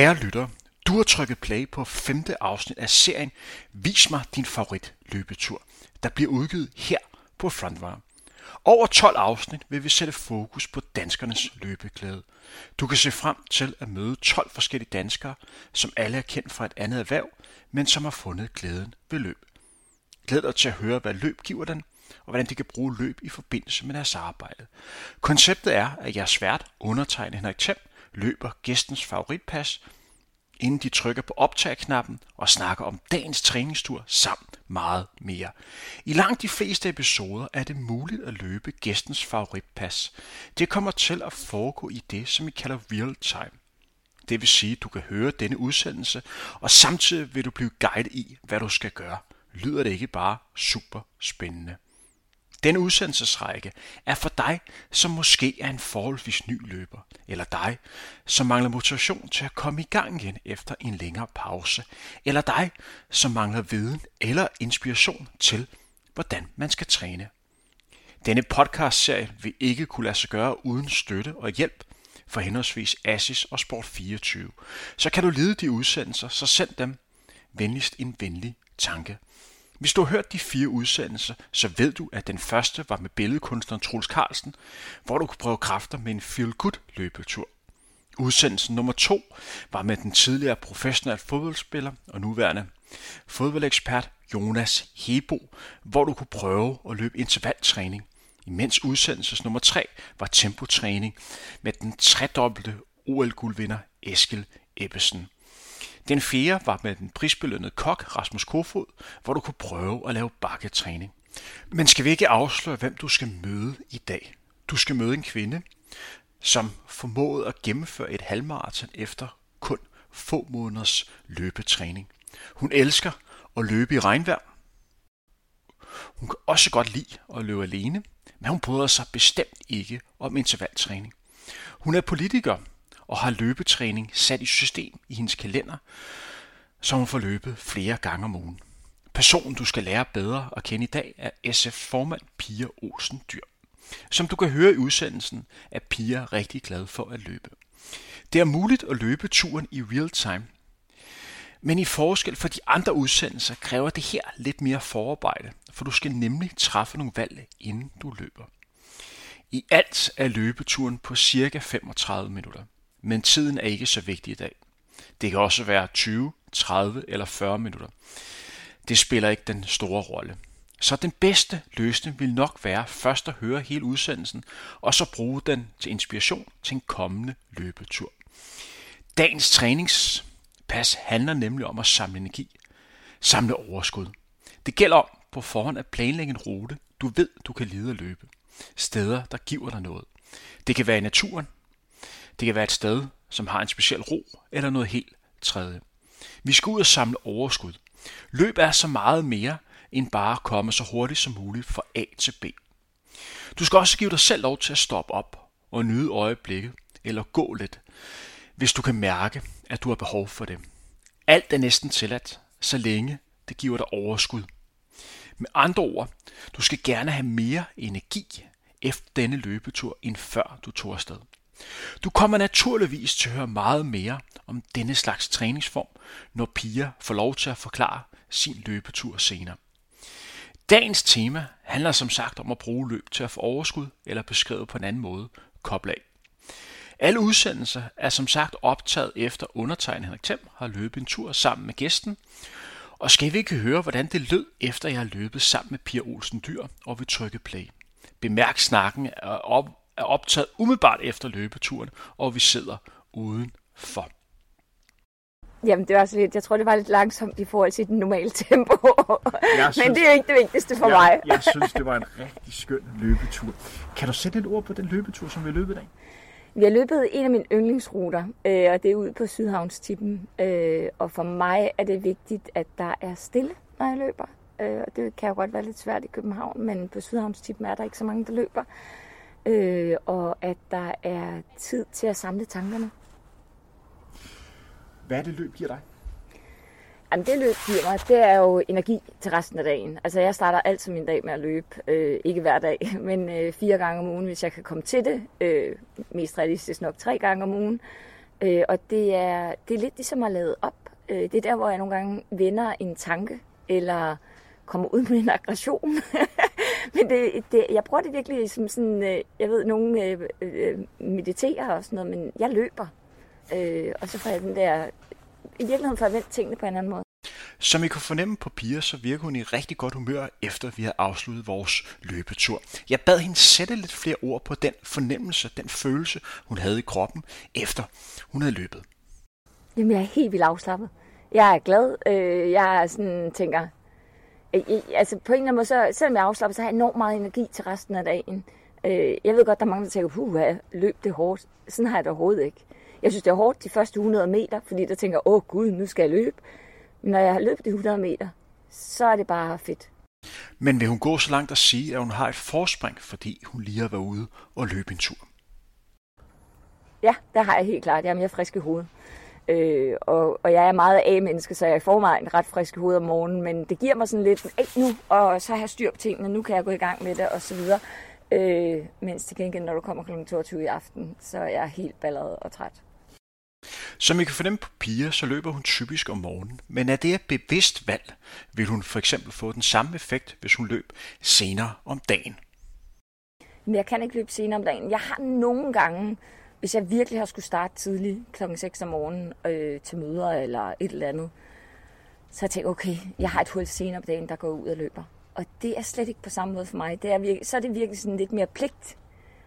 Kære lytter, du har trykket play på femte afsnit af serien Vis mig din favorit løbetur, der bliver udgivet her på Frontrunner. Over 12 afsnit vil vi sætte fokus på danskernes løbeglæde. Du kan se frem til at møde 12 forskellige danskere, som alle er kendt fra et andet erhverv, men som har fundet glæden ved løb. Glæd dig til at høre, hvad løb giver den, og hvordan de kan bruge løb i forbindelse med deres arbejde. Konceptet er, at jeg er svært undertegnet Henrik Thiem løber gæstens favoritpas, inden de trykker på optag-knappen og snakker om dagens træningstur samt meget mere. I langt de fleste episoder er det muligt at løbe gæstens favoritpas. Det kommer til at foregå i det, som vi kalder real time. Det vil sige, at du kan høre denne udsendelse, og samtidig vil du blive guidet i, hvad du skal gøre. Lyder det ikke bare super spændende? Den udsendelsesrække er for dig, som måske er en forholdsvis ny løber, eller dig, som mangler motivation til at komme i gang igen efter en længere pause, eller dig, som mangler viden eller inspiration til, hvordan man skal træne. Denne podcastserie vil ikke kunne lade sig gøre uden støtte og hjælp fra henholdsvis Assis og Sport24. Så kan du lide de udsendelser, så send dem venligst en venlig tanke. Hvis du har hørt de fire udsendelser, så ved du, at den første var med billedkunstneren Troels Carlsen, hvor du kunne prøve kræfter med en feel-good løbetur. Udsendelsen nummer to var med den tidligere professionelle fodboldspiller og nuværende fodboldekspert Jonas Hebo, hvor du kunne prøve at løbe intervaltræning. Imens udsendelses nummer 3 var tempotræning med den tredobbelte OL-guldvinder Eskil Ebbesen. Den fjerde var med den prisbelønnede kok Rasmus Kofod, hvor du kunne prøve at lave bakketræning. Men skal vi ikke afsløre, hvem du skal møde i dag? Du skal møde en kvinde, som formåede at gennemføre et halvmarathon efter kun få måneders løbetræning. Hun elsker at løbe i regnvejr. Hun kan også godt lide at løbe alene, men hun bryder sig bestemt ikke om intervaltræning. Hun er politiker og har løbetræning sat i system i hendes kalender, så hun får løbet flere gange om ugen. Personen, du skal lære bedre at kende i dag, er SF formand Pia Olsen Dyr. Som du kan høre i udsendelsen, er Pia rigtig glad for at løbe. Det er muligt at løbe turen i real time, men i forskel for de andre udsendelser kræver det her lidt mere forarbejde, for du skal nemlig træffe nogle valg, inden du løber. I alt er løbeturen på cirka 35 minutter men tiden er ikke så vigtig i dag. Det kan også være 20, 30 eller 40 minutter. Det spiller ikke den store rolle. Så den bedste løsning vil nok være først at høre hele udsendelsen, og så bruge den til inspiration til en kommende løbetur. Dagens træningspas handler nemlig om at samle energi, samle overskud. Det gælder om på forhånd at planlægge en rute, du ved, du kan lide at løbe. Steder, der giver dig noget. Det kan være i naturen, det kan være et sted, som har en speciel ro eller noget helt tredje. Vi skal ud og samle overskud. Løb er så meget mere end bare at komme så hurtigt som muligt fra A til B. Du skal også give dig selv lov til at stoppe op og nyde øjeblikket eller gå lidt, hvis du kan mærke, at du har behov for det. Alt er næsten tilladt, så længe det giver dig overskud. Med andre ord, du skal gerne have mere energi efter denne løbetur, end før du tog afsted. Du kommer naturligvis til at høre meget mere om denne slags træningsform, når Pia får lov til at forklare sin løbetur senere. Dagens tema handler som sagt om at bruge løb til at få overskud, eller beskrevet på en anden måde, koble af. Alle udsendelser er som sagt optaget efter undertegnet Henrik Thiem har løbet en tur sammen med gæsten. Og skal vi ikke høre, hvordan det lød, efter jeg har løbet sammen med Pia Olsen Dyr og vi trykke play. Bemærk snakken op, er optaget umiddelbart efter løbeturen, og vi sidder udenfor. Jamen, det var så lidt, jeg tror, det var lidt langsomt i forhold til den normale tempo. Jeg Men det er ikke det vigtigste for jeg, mig. jeg synes, det var en rigtig skøn løbetur. Kan du sætte et ord på den løbetur, som vi har løbet i dag? Vi har løbet en af mine yndlingsruter, øh, og det er ud på Sydhavnstippen. Øh, og for mig er det vigtigt, at der er stille, når jeg løber. Øh, og det kan jo godt være lidt svært i København, men på Sydhavnstippen er der ikke så mange, der løber øh, og at der er tid til at samle tankerne. Hvad er det løb giver dig? Jamen det løb giver mig, det er jo energi til resten af dagen. Altså jeg starter altid min dag med at løbe, øh, ikke hver dag, men øh, fire gange om ugen, hvis jeg kan komme til det. Øh, mest realistisk nok tre gange om ugen. Øh, og det er, det er lidt ligesom at lade op. Øh, det er der, hvor jeg nogle gange vender en tanke, eller kommer ud med en aggression. Men det, det, jeg bruger det virkelig som sådan, øh, jeg ved, nogen øh, øh, mediterer og sådan noget, men jeg løber. Øh, og så får jeg den der, i virkeligheden får jeg vendt tingene på en anden måde. Som I kunne fornemme på Pia, så virker hun i rigtig godt humør, efter vi har afsluttet vores løbetur. Jeg bad hende sætte lidt flere ord på den fornemmelse, den følelse, hun havde i kroppen, efter hun havde løbet. Jamen, jeg er helt vildt afslappet. Jeg er glad. Øh, jeg er sådan, tænker, øh, altså på en eller anden måde, så, selvom jeg er afslappet, så har jeg enormt meget energi til resten af dagen. Øh, jeg ved godt, der er mange, der tænker, puh, løb det hårdt. Sådan har jeg det overhovedet ikke. Jeg synes, det er hårdt de første 100 meter, fordi der tænker, åh gud, nu skal jeg løbe. Men når jeg har løbet de 100 meter, så er det bare fedt. Men vil hun gå så langt at sige, at hun har et forspring, fordi hun lige har været ude og løbe en tur? Ja, der har jeg helt klart. Jeg er mere frisk i hovedet. Øh, og, og jeg er meget A-menneske, så jeg får mig en ret frisk hoved om morgenen, men det giver mig sådan lidt, Ej, nu, og så har jeg styr på tingene, nu kan jeg gå i gang med det, og så videre. Øh, mens til gengæld, når du kommer kl. 22 i aften, så er jeg helt balleret og træt. Som I kan fornemme på piger, så løber hun typisk om morgenen, men er det et bevidst valg, vil hun for eksempel få den samme effekt, hvis hun løb senere om dagen. Men jeg kan ikke løbe senere om dagen. Jeg har nogle gange, hvis jeg virkelig har skulle starte tidligt, klokken 6 om morgenen, øh, til møder eller et eller andet, så jeg tænker, okay, jeg har et hul senere på dagen, der går ud og løber. Og det er slet ikke på samme måde for mig. Det er virkelig, så er det virkelig sådan lidt mere pligt.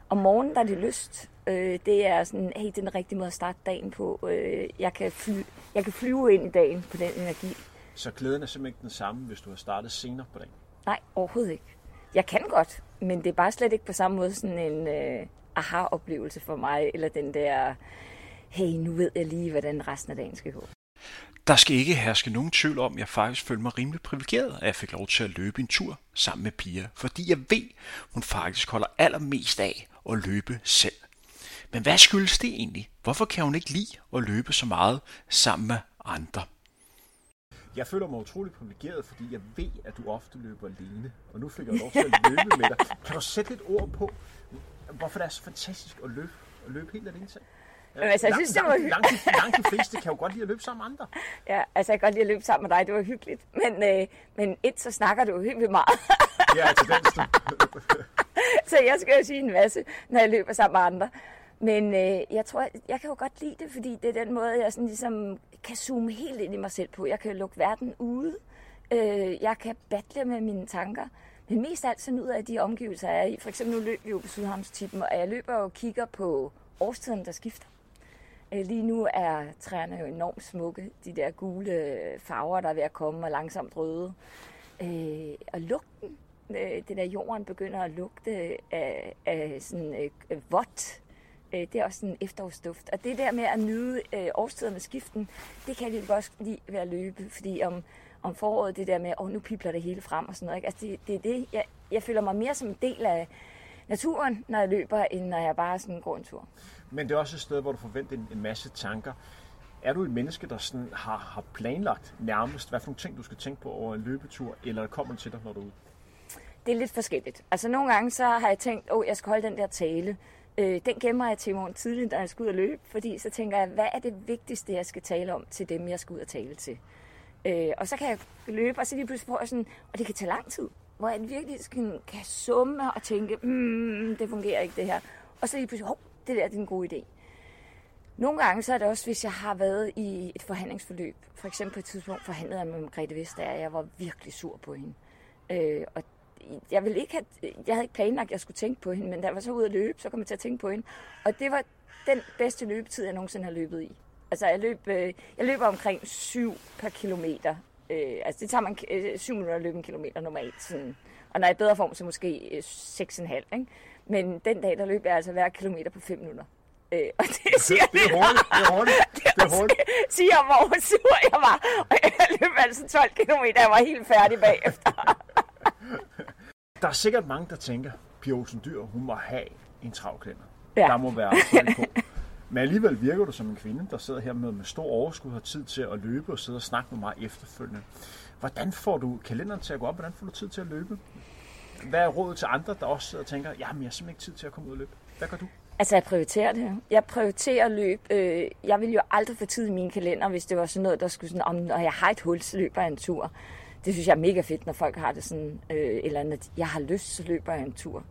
Om morgenen der er det lyst. Øh, det er sådan, hey, det er den rigtige måde at starte dagen på. Øh, jeg, kan fly, jeg kan flyve ind i dagen på den energi. Så glæden er simpelthen ikke den samme, hvis du har startet senere på dagen? Nej, overhovedet ikke. Jeg kan godt, men det er bare slet ikke på samme måde sådan en øh, aha-oplevelse for mig, eller den der, hey, nu ved jeg lige, hvordan resten af dagen skal gå. Der skal ikke herske nogen tvivl om, at jeg faktisk føler mig rimelig privilegeret, at jeg fik lov til at løbe en tur sammen med Pia, fordi jeg ved, hun faktisk holder allermest af at løbe selv. Men hvad skyldes det egentlig? Hvorfor kan hun ikke lide at løbe så meget sammen med andre? Jeg føler mig utrolig privilegeret, fordi jeg ved, at du ofte løber alene. Og nu fik jeg lov til at løbe med dig. Kan du sætte lidt ord på, hvorfor det er så fantastisk at løbe, at løbe helt alene selv? Ja, altså, jeg synes, det var hyggeligt. Langt, langt, langt de fleste kan jo godt lide at løbe sammen med andre. Ja, altså jeg kan godt lide at løbe sammen med dig, det var hyggeligt. Men, øh, men et, så snakker du helt vildt meget. ja, til den Så jeg skal jo sige en masse, når jeg løber sammen med andre. Men øh, jeg tror, jeg kan jo godt lide det, fordi det er den måde, jeg sådan ligesom kan zoome helt ind i mig selv på. Jeg kan lukke verden ude. Øh, jeg kan battle med mine tanker. Men mest alt så ud af de omgivelser, jeg er i. For eksempel nu løber vi jo på Sydhavnstippen, og jeg løber og kigger på årstiden, der skifter. Øh, lige nu er træerne jo enormt smukke. De der gule farver, der er ved at komme, og langsomt røde. Øh, og lugten, øh, det der jorden begynder at lugte af, af sådan øh, vådt. Øh, det er også sådan en efterårsduft. Og det der med at nyde øh, årstiderne skiften, det kan jeg lige godt lide ved at løbe. Fordi om, om foråret, det der med, at oh, nu pipler det hele frem og sådan noget. Ikke? Altså det, det er det, jeg, jeg føler mig mere som en del af naturen, når jeg løber, end når jeg bare sådan går en tur. Men det er også et sted, hvor du forventer en, en masse tanker. Er du et menneske, der sådan har, har planlagt nærmest, hvad for nogle ting, du skal tænke på over en løbetur, eller kommer det til dig, når du er ude? Det er lidt forskelligt. Altså nogle gange så har jeg tænkt, åh, oh, jeg skal holde den der tale. Øh, den gemmer jeg til morgen tidligt, da jeg skal ud og løbe, fordi så tænker jeg, hvad er det vigtigste, jeg skal tale om til dem, jeg skal ud og tale til? Øh, og så kan jeg løbe, og så lige pludselig får jeg sådan, og det kan tage lang tid, hvor jeg virkelig kan, kan summe og tænke, mm, det fungerer ikke det her. Og så lige pludselig, hov, det der det er en god idé. Nogle gange så er det også, hvis jeg har været i et forhandlingsforløb. For eksempel på et tidspunkt forhandlede jeg med Margrethe Vestager, og jeg var virkelig sur på hende. Øh, og jeg, ville ikke have, jeg havde ikke planlagt, at jeg skulle tænke på hende, men da jeg var så ude at løbe, så kom jeg til at tænke på hende. Og det var den bedste løbetid, jeg nogensinde har løbet i. Altså, jeg, løb, øh, jeg løber omkring 7 per kilometer. Øh, altså, det tager man øh, 7 minutter at løbe en kilometer normalt. Sådan. Og når jeg er i bedre form, så måske øh, 6,5. Ikke? Men den dag, der løb jeg altså hver kilometer på 5 minutter. Øh, og det siger det er hurtigt, det er hurtigt. Det er hurtigt. Det siger hvor sur jeg var. Og jeg løb altså 12 km, jeg var helt færdig bagefter. Der er sikkert mange, der tænker, Pia Olsen Dyr, hun må have en travklænder. Ja. Der må være på. Men alligevel virker du som en kvinde, der sidder her med, med stor overskud, har tid til at løbe og sidde og snakke med mig efterfølgende. Hvordan får du kalenderen til at gå op? Hvordan får du tid til at løbe? Hvad er rådet til andre, der også sidder og tænker, jamen jeg har simpelthen ikke tid til at komme ud og løbe? Hvad gør du? Altså, jeg prioriterer det. Jeg prioriterer løb. Øh, jeg vil jo aldrig få tid i min kalender, hvis det var sådan noget, der skulle sådan, om når jeg har et hul, så løber jeg en tur. Det synes jeg er mega fedt, når folk har det sådan, øh, eller andet, jeg har lyst, så løber jeg en tur.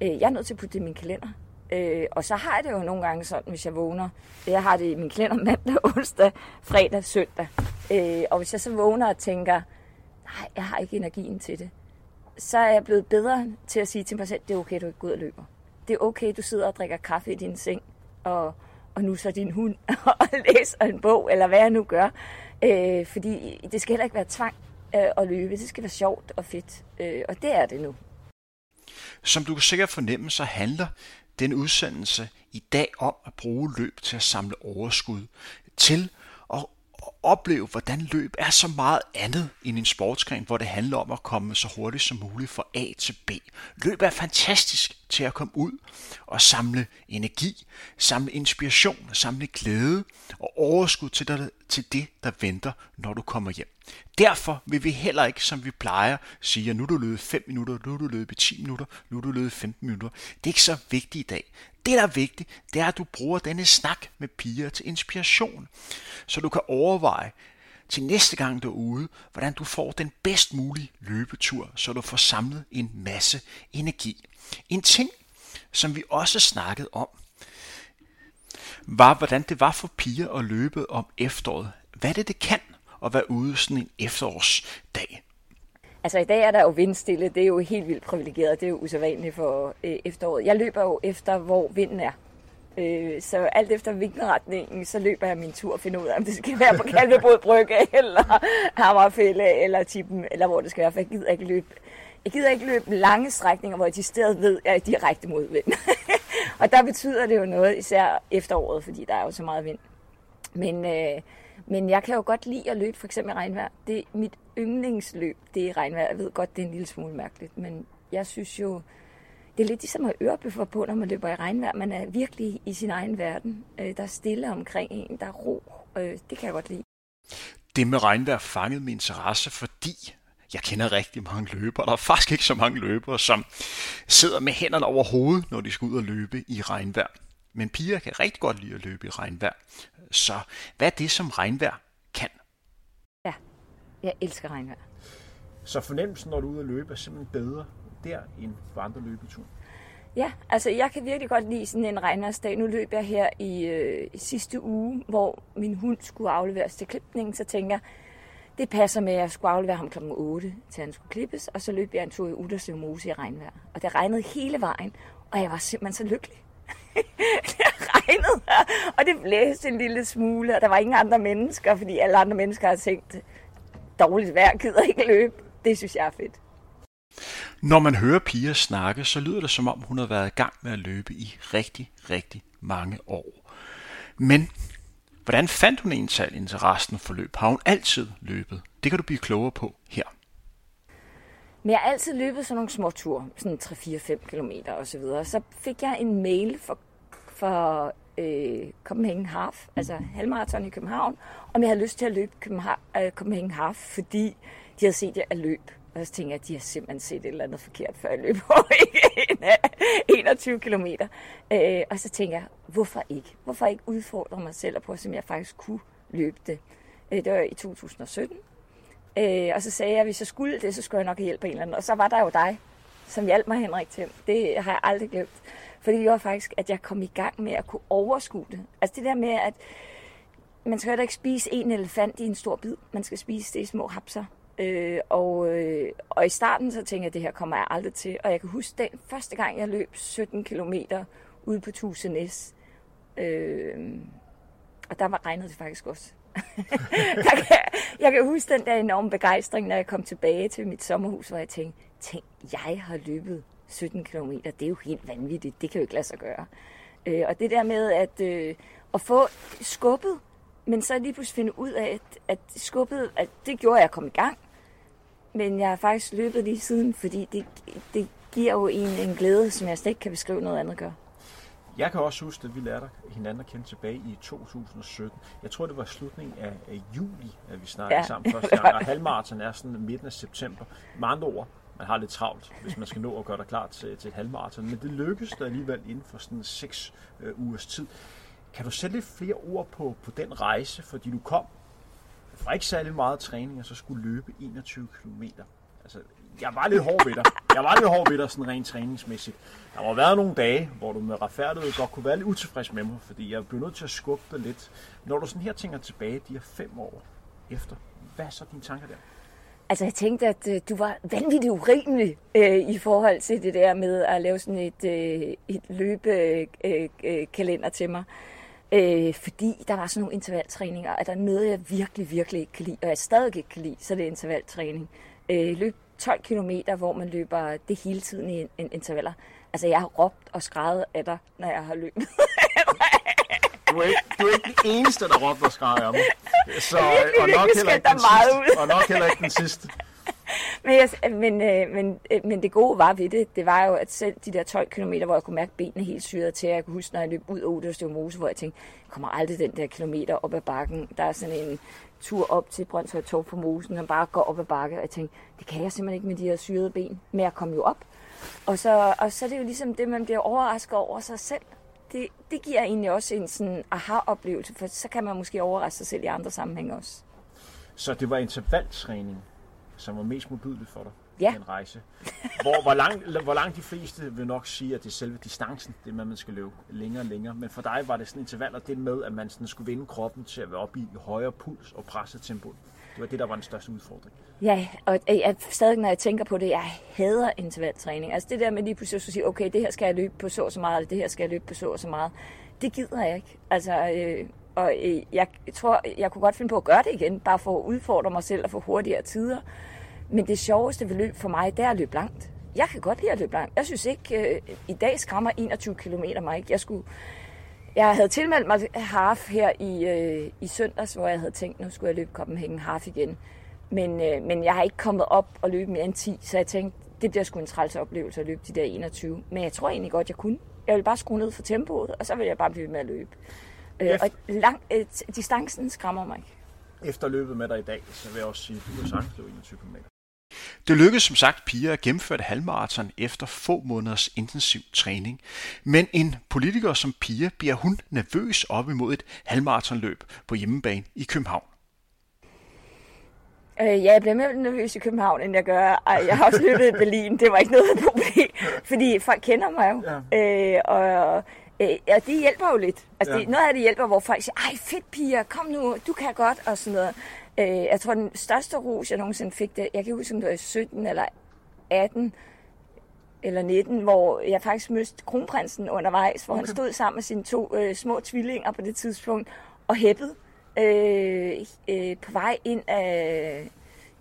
Øh, jeg er nødt til at putte det i min kalender. Øh, og så har jeg det jo nogle gange sådan, hvis jeg vågner. Jeg har det i min kalender mandag, onsdag, fredag, søndag. Øh, og hvis jeg så vågner og tænker, nej, jeg har ikke energien til det, så er jeg blevet bedre til at sige til mig selv, det er okay, du ikke går ud og løber. Det er okay, du sidder og drikker kaffe i din seng, og, og nu så din hund, og læser en bog, eller hvad jeg nu gør. Øh, fordi det skal heller ikke være tvang øh, at løbe. Det skal være sjovt og fedt, øh, og det er det nu. Som du kan sikkert fornemme, så handler den udsendelse i dag om at bruge løb til at samle overskud, til at opleve, hvordan løb er så meget andet end en sportsgren, hvor det handler om at komme så hurtigt som muligt fra A til B. Løb er fantastisk til at komme ud og samle energi, samle inspiration, samle glæde og overskud til, der, til det, der venter, når du kommer hjem. Derfor vil vi heller ikke, som vi plejer, sige, at nu er du løbet 5 minutter, nu er du løbet 10 minutter, nu er du løbet 15 minutter. Det er ikke så vigtigt i dag. Det, der er vigtigt, det er, at du bruger denne snak med piger til inspiration, så du kan overveje til næste gang du er ude, hvordan du får den bedst mulige løbetur, så du får samlet en masse energi. En ting, som vi også snakkede om, var, hvordan det var for piger at løbe om efteråret. Hvad det, det kan at være ude sådan en efterårsdag. Altså i dag er der jo vindstille, det er jo helt vildt privilegeret, det er jo usædvanligt for øh, efteråret. Jeg løber jo efter, hvor vinden er. Øh, så alt efter vindretningen, så løber jeg min tur og finder ud af, om det skal være på Kalvebod Brygge, eller Hammerfælde, eller Tippen, eller hvor det skal være, for jeg gider ikke løbe. Jeg gider ikke løbe lange strækninger, hvor jeg de steder ved, at jeg er direkte mod vind. og der betyder det jo noget, især efteråret, fordi der er jo så meget vind. Men, øh, men jeg kan jo godt lide at løbe for eksempel i regnvejr. Det er mit yndlingsløb, det er regnvejr. Jeg ved godt, det er en lille smule mærkeligt, men jeg synes jo, det er lidt ligesom at ørebøffer på, når man løber i regnvejr. Man er virkelig i sin egen verden. Øh, der er stille omkring en, der er ro. Øh, det kan jeg godt lide. Det med regnvejr fangede min interesse, fordi jeg kender rigtig mange løbere. Der er faktisk ikke så mange løbere, som sidder med hænderne over hovedet, når de skal ud og løbe i regnvejr. Men piger kan rigtig godt lide at løbe i regnvejr. Så hvad er det, som regnvejr kan? Ja, jeg elsker regnvejr. Så fornemmelsen, når du er ude at løbe, er simpelthen bedre der end på andre løbeture? Ja, altså jeg kan virkelig godt lide sådan en regnværsdag. Nu løb jeg her i, øh, i sidste uge, hvor min hund skulle afleveres til klipningen, så tænker jeg, det passer med, at jeg skulle aflevere ham kl. 8, til han skulle klippes, og så løb jeg en tur i Uderslev Mose i regnvejr. Og det regnede hele vejen, og jeg var simpelthen så lykkelig. det regnede, og det blæste en lille smule, og der var ingen andre mennesker, fordi alle andre mennesker har tænkt, dårligt vejr, gider ikke løbe. Det synes jeg er fedt. Når man hører piger snakke, så lyder det som om, hun har været i gang med at løbe i rigtig, rigtig mange år. Men hvordan fandt hun egentlig interessen for løb? Har hun altid løbet? Det kan du blive klogere på her. Men jeg har altid løbet sådan nogle små ture, sådan 3-4-5 km og så videre. Så fik jeg en mail for, for øh, Copenhagen Half, altså halvmarathon i København, om jeg havde lyst til at løbe København, øh, Copenhagen Half, fordi de havde set, at jeg løb. Og så tænkte jeg, at de har simpelthen set et eller andet forkert, før jeg løb over 21 km. Øh, og så tænkte jeg, hvorfor ikke? Hvorfor ikke udfordre mig selv og prøve, som jeg faktisk kunne løbe det? Øh, det var i 2017. Øh, og så sagde jeg, at hvis jeg skulle det, så skulle jeg nok hjælpe en eller anden. Og så var der jo dig, som hjalp mig, Henrik, til. Det har jeg aldrig glemt. For det gjorde faktisk, at jeg kom i gang med at kunne overskue det. Altså det der med, at man skal ikke spise en elefant i en stor bid. Man skal spise det i små hapser. Øh, og, øh, og i starten så tænkte jeg, at det her kommer jeg aldrig til. Og jeg kan huske den første gang, jeg løb 17 km ude på Tusenæs. Øh, og der var regnet det faktisk også jeg, kan, jeg kan huske den der enorme begejstring, når jeg kom tilbage til mit sommerhus, hvor jeg tænkte, tænk, jeg har løbet 17 km. Det er jo helt vanvittigt. Det kan jo ikke lade sig gøre. Øh, og det der med at, øh, at få skubbet, men så lige pludselig finde ud af, at, at skubbet, at det gjorde, at jeg kom i gang. Men jeg har faktisk løbet lige siden, fordi det, det giver jo en en glæde, som jeg slet ikke kan beskrive noget andet gør. Jeg kan også huske, at vi lærte hinanden at kende tilbage i 2017. Jeg tror, det var slutningen af, af juli, at vi snakkede ja, sammen første gang. Og halvmarathon er sådan midten af september. Med andre ord, man har lidt travlt, hvis man skal nå at gøre dig klar til, til et halvmarathon. Men det lykkedes der alligevel inden for sådan 6 øh, ugers tid. Kan du sætte lidt flere ord på, på den rejse, fordi du kom fra ikke særlig meget træning, og så skulle løbe 21 km. Altså, jeg var lidt hård ved dig. Jeg var lidt hård ved dig, sådan rent træningsmæssigt. Der har været nogle dage, hvor du med retfærdighed godt kunne være lidt utilfreds med mig, fordi jeg blev nødt til at skubbe dig lidt. Når du sådan her tænker tilbage de her fem år efter, hvad er så dine tanker der? Altså, jeg tænkte, at øh, du var vanvittigt urimelig øh, i forhold til det der med at lave sådan et, øh, et løbekalender øh, øh, til mig. Øh, fordi der var sådan nogle intervaltræninger, og der er noget, jeg virkelig, virkelig ikke kan lide, og jeg stadig ikke kan lide, så det er intervaltræning. Øh, løb 12 km, hvor man løber det hele tiden i intervaller. Altså, jeg har råbt og skrevet af dig, når jeg har løbet. du, er ikke, du er ikke den eneste, der råbte og skrevet af mig. Så, virkelig, og, nok heller ikke den meget sidste, ud. og nok heller ikke den sidste. men, jeg, men, øh, men, øh, men det gode var ved det, det var jo, at selv de der 12 km, hvor jeg kunne mærke benene helt syret til, jeg kunne huske, når jeg løb ud af Oderslev Mose, hvor jeg tænkte, jeg kommer aldrig den der kilometer op ad bakken. Der er sådan en tur op til Brøndshøj Torv på Mosen, og bare går op ad bakke, og jeg tænkte, det kan jeg simpelthen ikke med de her syrede ben. Men jeg kom jo op. Og så, og så er det jo ligesom det, man bliver overrasket over sig selv. Det, det giver egentlig også en sådan aha-oplevelse, for så kan man måske overraske sig selv i andre sammenhænge også. Så det var intervaltræning, som var mest modbydeligt for dig? Ja. en rejse. Hvor, hvor, langt, hvor langt de fleste vil nok sige, at det er selve distancen, det er, man skal løbe længere og længere. Men for dig var det sådan intervaller, det med, at man sådan skulle vinde kroppen til at være oppe i højere puls og presse tempo. Det var det, der var den største udfordring. Ja, og jeg, stadig når jeg tænker på det, jeg hader intervaltræning. Altså det der med lige pludselig at sige, okay, det her skal jeg løbe på så og så meget, eller det her skal jeg løbe på så og så meget. Det gider jeg ikke. Altså, øh, og øh, jeg tror, jeg kunne godt finde på at gøre det igen, bare for at udfordre mig selv og få hurtigere tider. Men det sjoveste ved løb for mig, det er at løbe langt. Jeg kan godt lide at løbe langt. Jeg synes ikke, øh, i dag skræmmer 21 km mig ikke. Jeg, skulle, jeg havde tilmeldt mig half her i, øh, i søndags, hvor jeg havde tænkt, nu skulle jeg løbe Copenhagen half igen. Men, øh, men jeg har ikke kommet op og løbe mere end 10, så jeg tænkte, det bliver sgu en træls oplevelse at løbe de der 21. Men jeg tror egentlig godt, jeg kunne. Jeg vil bare skrue ned for tempoet, og så vil jeg bare blive med at løbe. Øh, og lang, øh, distancen skræmmer mig ikke. Efter løbet med dig i dag, så vil jeg også sige, at du har sagtens løbe 21 km. Det lykkedes som sagt Pia at gennemføre et halvmarathon efter få måneders intensiv træning. Men en politiker som Pia bliver hun nervøs op imod et halvmarathonløb på hjemmebane i København. Øh, ja, jeg bliver mere nervøs i København, end jeg gør. Ej, jeg har også løbet i Berlin. Det var ikke noget problem, fordi folk kender mig jo. Ja. Øh, og øh, ja, det hjælper jo lidt. Altså, ja. det, noget af det hjælper, hvor folk siger, ej fedt piger, kom nu, du kan godt, og sådan noget. Øh, jeg tror, den største ros, jeg nogensinde fik, det, jeg kan huske, om det var 17 eller 18 eller 19, hvor jeg faktisk mødte kronprinsen undervejs, hvor okay. han stod sammen med sine to øh, små tvillinger på det tidspunkt og hæppede øh, øh, på vej ind af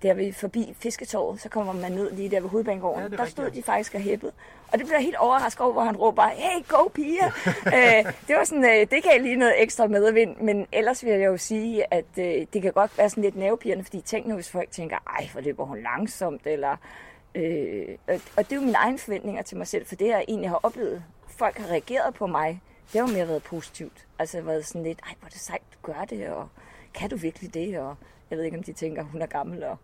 der vi forbi Fisketorvet, så kommer man ned lige der ved Hovedbanegården. Ja, der stod de faktisk og hæppede. Og det blev helt overrasket over, hvor han råber, hey, go piger! øh, det var sådan, øh, det gav lige noget ekstra medvind, men ellers vil jeg jo sige, at øh, det kan godt være sådan lidt nervepirrende, fordi tænk nu, hvis folk tænker, ej, hvor løber hun langsomt, eller... Øh, og det er jo mine egne forventninger til mig selv, for det jeg egentlig har oplevet, folk har reageret på mig, det har jo mere været positivt. Altså været sådan lidt, ej, hvor er det sejt, du gør det, og kan du virkelig det, og jeg ved ikke, om de tænker, hun er gammel. Og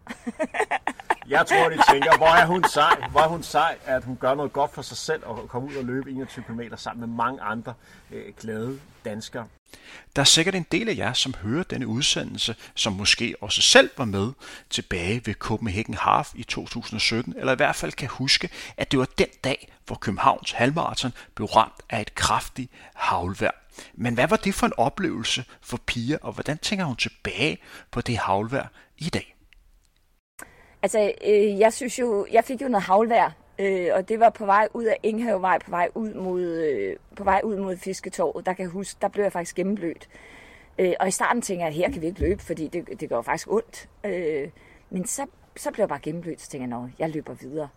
jeg tror, de tænker, hvor er hun sej, hvor er hun sej, at hun gør noget godt for sig selv og kommer ud og løbe 21 km sammen med mange andre øh, glade danskere. Der er sikkert en del af jer, som hører denne udsendelse, som måske også selv var med tilbage ved Copenhagen Half i 2017, eller i hvert fald kan huske, at det var den dag, hvor Københavns halvmarathon blev ramt af et kraftigt havlvejr. Men hvad var det for en oplevelse for Pia, og hvordan tænker hun tilbage på det havlvejr i dag? Altså, øh, jeg synes jo, jeg fik jo noget havlvejr, øh, og det var på vej ud af Inghavevej, på vej ud mod, øh, på vej ud mod Fisketorvet. Der kan jeg huske, der blev jeg faktisk gennemblødt. Øh, og i starten tænker jeg, at her kan vi ikke løbe, fordi det, det går faktisk ondt. Øh, men så, så blev jeg bare gennemblødt, så tænker jeg, jeg løber videre.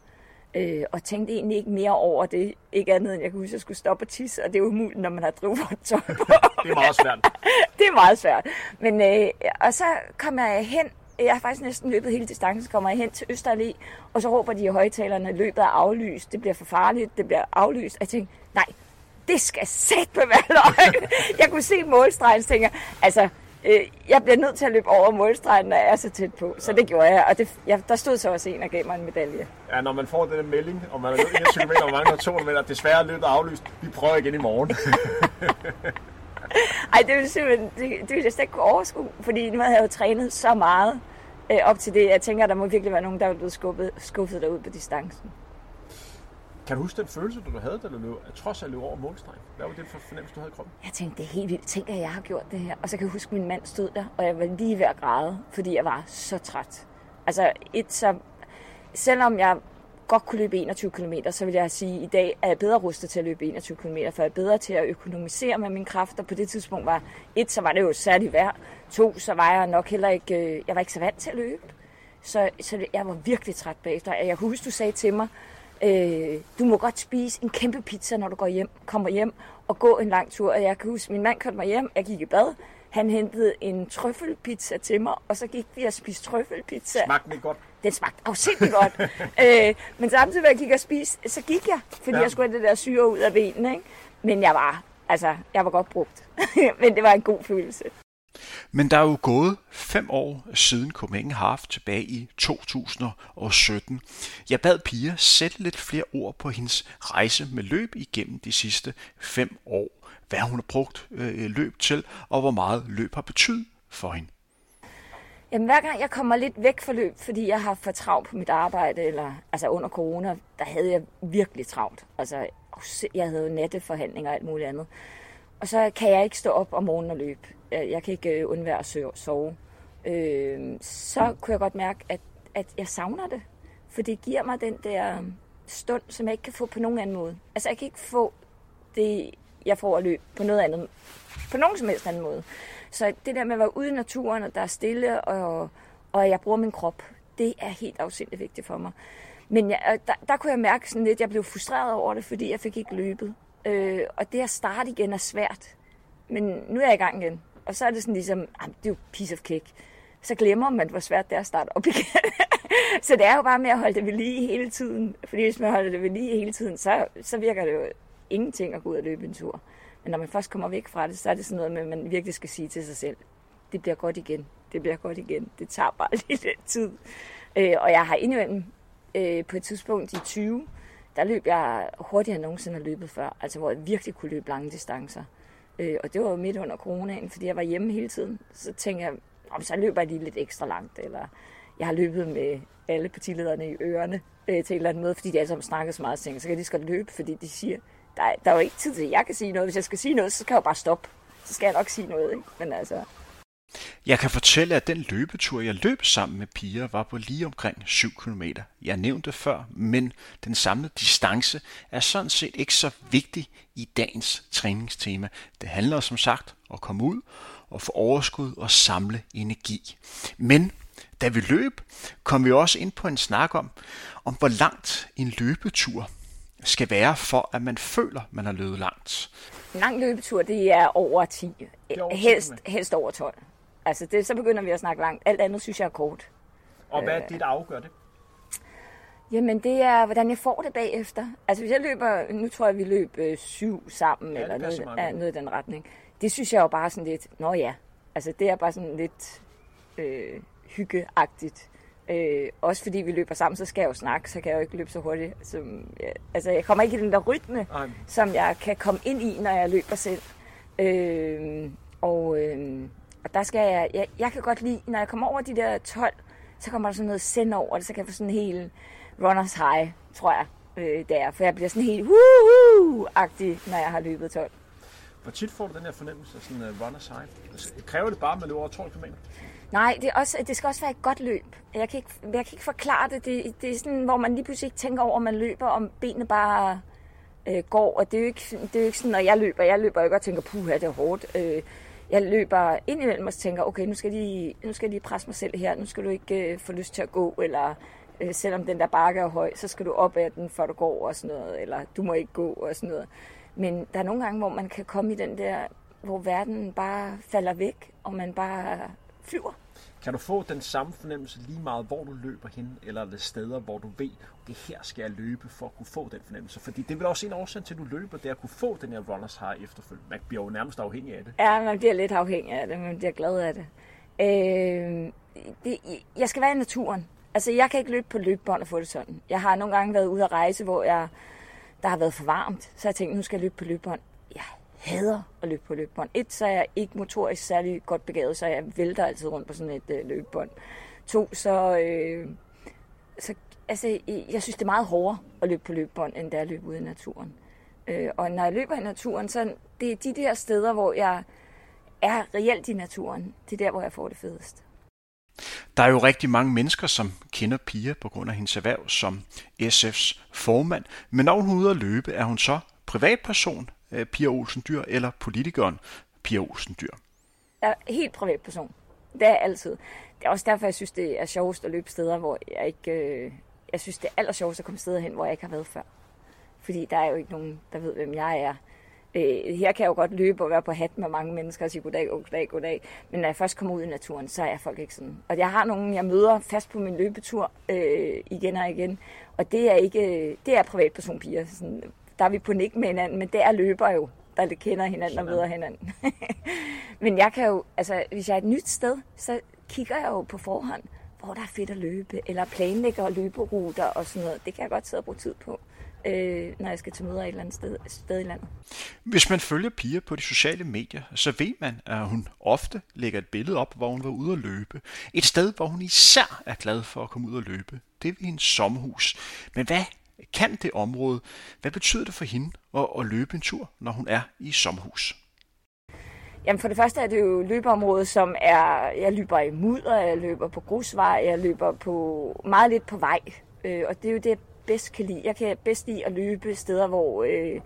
Øh, og tænkte egentlig ikke mere over det. Ikke andet end, jeg kunne huske, at jeg skulle stoppe og tisse, og det er umuligt, når man har drivvådt på. det er meget svært. det er meget svært. Men, øh, og så kom jeg hen, jeg har faktisk næsten løbet hele distancen, så kommer jeg hen til Østerallé, og så råber de i højtalerne, løbet er aflyst, det bliver for farligt, det bliver aflyst. Og jeg tænkte, nej, det skal sæt på være løgn. jeg kunne se målstregen, tænker, altså, øh, jeg bliver nødt til at løbe over målstregen, når jeg er så tæt på. Så det gjorde jeg, og det, jeg, der stod så også en og gav mig en medalje. Ja, når man får den melding, og man er løbet 21 km, og mange 200 meter, desværre er løbet aflyst. Vi prøver igen i morgen. Ej, det ville simpelthen, det, det ville jeg slet ikke kunne overskue, fordi nu havde jeg jo trænet så meget øh, op til det. Jeg tænker, der må virkelig være nogen, der er blevet skubbet, skuffet derud på distancen. Kan du huske den følelse, du havde, da du løb, at trods alt løb over målstregen? Hvad var det for fornemmelse, du havde i kroppen? Jeg tænkte, det er helt vildt. Tænk, at jeg har gjort det her. Og så kan jeg huske, at min mand stod der, og jeg var lige ved at græde, fordi jeg var så træt. Altså, et så... Selvom jeg godt kunne løbe 21 km, så vil jeg sige, at i dag er jeg bedre rustet til at løbe 21 km, for jeg er bedre til at økonomisere med mine kræfter. På det tidspunkt var et, så var det jo særligt værd. To, så var jeg nok heller ikke, øh, jeg var ikke så vant til at løbe. Så, så jeg var virkelig træt bagefter. Jeg husker, du sagde til mig, øh, du må godt spise en kæmpe pizza, når du går hjem, kommer hjem og gå en lang tur. Og jeg kan huske, min mand kørte mig hjem, jeg gik i bad, han hentede en trøffelpizza til mig, og så gik vi og spiste trøffelpizza. Smagte det godt? Den smagte afsindig godt. øh, men samtidig med at jeg gik og spise, så gik jeg, fordi ja. jeg skulle have det der syre ud af benene. Ikke? Men jeg var, altså, jeg var godt brugt. men det var en god følelse. Men der er jo gået fem år siden Copenhagen Half tilbage i 2017. Jeg bad Pia sætte lidt flere ord på hendes rejse med løb igennem de sidste fem år. Hvad hun har brugt øh, løb til, og hvor meget løb har betydet for hende. Jamen, hver gang jeg kommer lidt væk fra løb, fordi jeg har for travlt på mit arbejde, eller altså under corona, der havde jeg virkelig travlt. Altså, jeg havde jo natteforhandlinger og alt muligt andet. Og så kan jeg ikke stå op om morgenen og løbe. Øh, jeg kan ikke øh, undvære at sove. Øh, så kunne jeg godt mærke, at, at jeg savner det. For det giver mig den der stund, som jeg ikke kan få på nogen anden måde. Altså, jeg kan ikke få det, jeg får at løbe på noget andet. På nogen som helst anden måde. Så det der med at være ude i naturen, og der er stille, og, og jeg bruger min krop, det er helt afsindigt vigtigt for mig. Men jeg, øh, der, der kunne jeg mærke sådan lidt, at jeg blev frustreret over det, fordi jeg fik ikke løbet. Øh, og det at starte igen er svært. Men nu er jeg i gang igen. Og så er det sådan ligesom, ah, det er jo piece of cake. Så glemmer man, hvor svært det er at starte op igen. så det er jo bare med at holde det ved lige hele tiden. Fordi hvis man holder det ved lige hele tiden, så, så virker det jo ingenting at gå ud og løbe en tur. Men når man først kommer væk fra det, så er det sådan noget med, at man virkelig skal sige til sig selv, det bliver godt igen, det bliver godt igen, det tager bare lidt tid. Øh, og jeg har indimellem øh, på et tidspunkt i 20, der løb jeg hurtigere end nogensinde har løbet før, altså hvor jeg virkelig kunne løbe lange distancer. Øh, og det var jo midt under coronaen, fordi jeg var hjemme hele tiden. Så tænkte jeg, om så løber jeg lige lidt ekstra langt, eller jeg har løbet med alle partilederne i ørerne øh, til et eller andet møde, fordi de alle sammen snakker så meget, så, tænkte, så kan de lige skal løbe, fordi de siger, der, der er jo ikke tid til, at jeg kan sige noget. Hvis jeg skal sige noget, så kan jeg jo bare stoppe. Så skal jeg nok sige noget, ikke? Men altså... Jeg kan fortælle, at den løbetur, jeg løb sammen med Pia, var på lige omkring 7 km. Jeg nævnte før, men den samlede distance er sådan set ikke så vigtig i dagens træningstema. Det handler som sagt om at komme ud og få overskud og samle energi. Men da vi løb, kom vi også ind på en snak om, om hvor langt en løbetur skal være, for at man føler, man har løbet langt? En lang løbetur, det er over 10. Er over 10 helst, helst over 12. Altså, det, så begynder vi at snakke langt. Alt andet synes jeg er kort. Og hvad er det, der afgør det? Jamen, det er, hvordan jeg får det bagefter. Altså, hvis jeg løber, nu tror jeg, vi løb øh, syv sammen, ja, eller noget, ja, noget i den retning. Det synes jeg jo bare sådan lidt, nå ja, altså det er bare sådan lidt øh, hyggeagtigt. Øh, også fordi vi løber sammen, så skal jeg jo snakke, så kan jeg jo ikke løbe så hurtigt. Som, ja, altså, jeg kommer ikke i den der rytme, Ej. som jeg kan komme ind i, når jeg løber selv. Øh, og, øh, og der skal jeg, jeg, jeg kan godt lide, når jeg kommer over de der 12, så kommer der sådan noget send over det, så kan jeg få sådan en helt runners high, tror jeg, øh, der. For jeg bliver sådan helt woohoo-agtig, når jeg har løbet 12. Hvor tit får du den her fornemmelse af sådan en uh, runners high? Altså, kræver det bare, at man løber over 12 km? Nej, det, er også, det skal også være et godt løb. Jeg kan ikke, jeg kan ikke forklare det. det. Det er sådan, hvor man lige pludselig ikke tænker over, at man løber, om benene bare øh, går. Og det er, jo ikke, det er jo ikke sådan, når jeg løber. Jeg løber ikke og tænker, puh, det er hårdt. Øh, jeg løber ind imellem og tænker, okay, nu skal, jeg lige, nu skal jeg lige presse mig selv her. Nu skal du ikke øh, få lyst til at gå, eller øh, selvom den der bakke er høj, så skal du op ad den, før du går og sådan noget. Eller du må ikke gå og sådan noget. Men der er nogle gange, hvor man kan komme i den der, hvor verden bare falder væk, og man bare flyver. Kan du få den samme fornemmelse lige meget, hvor du løber hen, eller er det steder, hvor du ved, det her skal jeg løbe for at kunne få den fornemmelse? Fordi det er vel også en årsag til, at du løber, det er at kunne få den her runners high efterfølgende. Man bliver jo nærmest afhængig af det. Ja, man bliver lidt afhængig af det, man bliver glad af det. Øh, det jeg skal være i naturen. Altså, jeg kan ikke løbe på løbebånd og få det sådan. Jeg har nogle gange været ude at rejse, hvor jeg, der har været for varmt, så jeg tænkte, nu skal jeg løbe på løbebånd. Hader at løbe på løbebånd. Et, så er jeg ikke motorisk særlig godt begavet, så jeg vælter altid rundt på sådan et øh, løbebånd. To, så, øh, så altså, øh, jeg synes, det er meget hårdere at løbe på løbebånd, end det er at løbe ude i naturen. Øh, og når jeg løber i naturen, så det er de der steder, hvor jeg er reelt i naturen. Det er der, hvor jeg får det fedest. Der er jo rigtig mange mennesker, som kender Pia på grund af hendes erhverv som SF's formand. Men når hun er ude at løbe, er hun så privatperson, øh, Pia Olsen Dyr, eller politikeren Pia Olsen Dyr? Jeg er helt privatperson. Det er jeg altid. Det er også derfor, jeg synes, det er sjovest at løbe steder, hvor jeg ikke... Øh, jeg synes, det er aller sjovest at komme steder hen, hvor jeg ikke har været før. Fordi der er jo ikke nogen, der ved, hvem jeg er. Øh, her kan jeg jo godt løbe og være på hat med mange mennesker og sige goddag, goddag, goddag. Men når jeg først kommer ud i naturen, så er folk ikke sådan. Og jeg har nogen, jeg møder fast på min løbetur øh, igen og igen. Og det er ikke, øh, det er privatpersonpiger. Sådan, der er vi på nik med hinanden, men det er løber jo, der kender hinanden og møder hinanden. men jeg kan jo, altså hvis jeg er et nyt sted, så kigger jeg jo på forhånd, hvor der er fedt at løbe, eller planlægger løberuter og sådan noget. Det kan jeg godt sidde og bruge tid på øh, når jeg skal til møder et eller andet sted, sted i landet. Hvis man følger Pia på de sociale medier, så ved man, at hun ofte lægger et billede op, hvor hun var ude at løbe. Et sted, hvor hun især er glad for at komme ud og løbe. Det er ved hendes sommerhus. Men hvad kan det område? Hvad betyder det for hende at, at løbe en tur, når hun er i sommerhus? Jamen for det første er det jo løbeområdet, som er, jeg løber i mudder, jeg løber på grusvej, jeg løber på meget lidt på vej. Øh, og det er jo det, jeg bedst kan lide. Jeg kan bedst lide at løbe steder, hvor øh,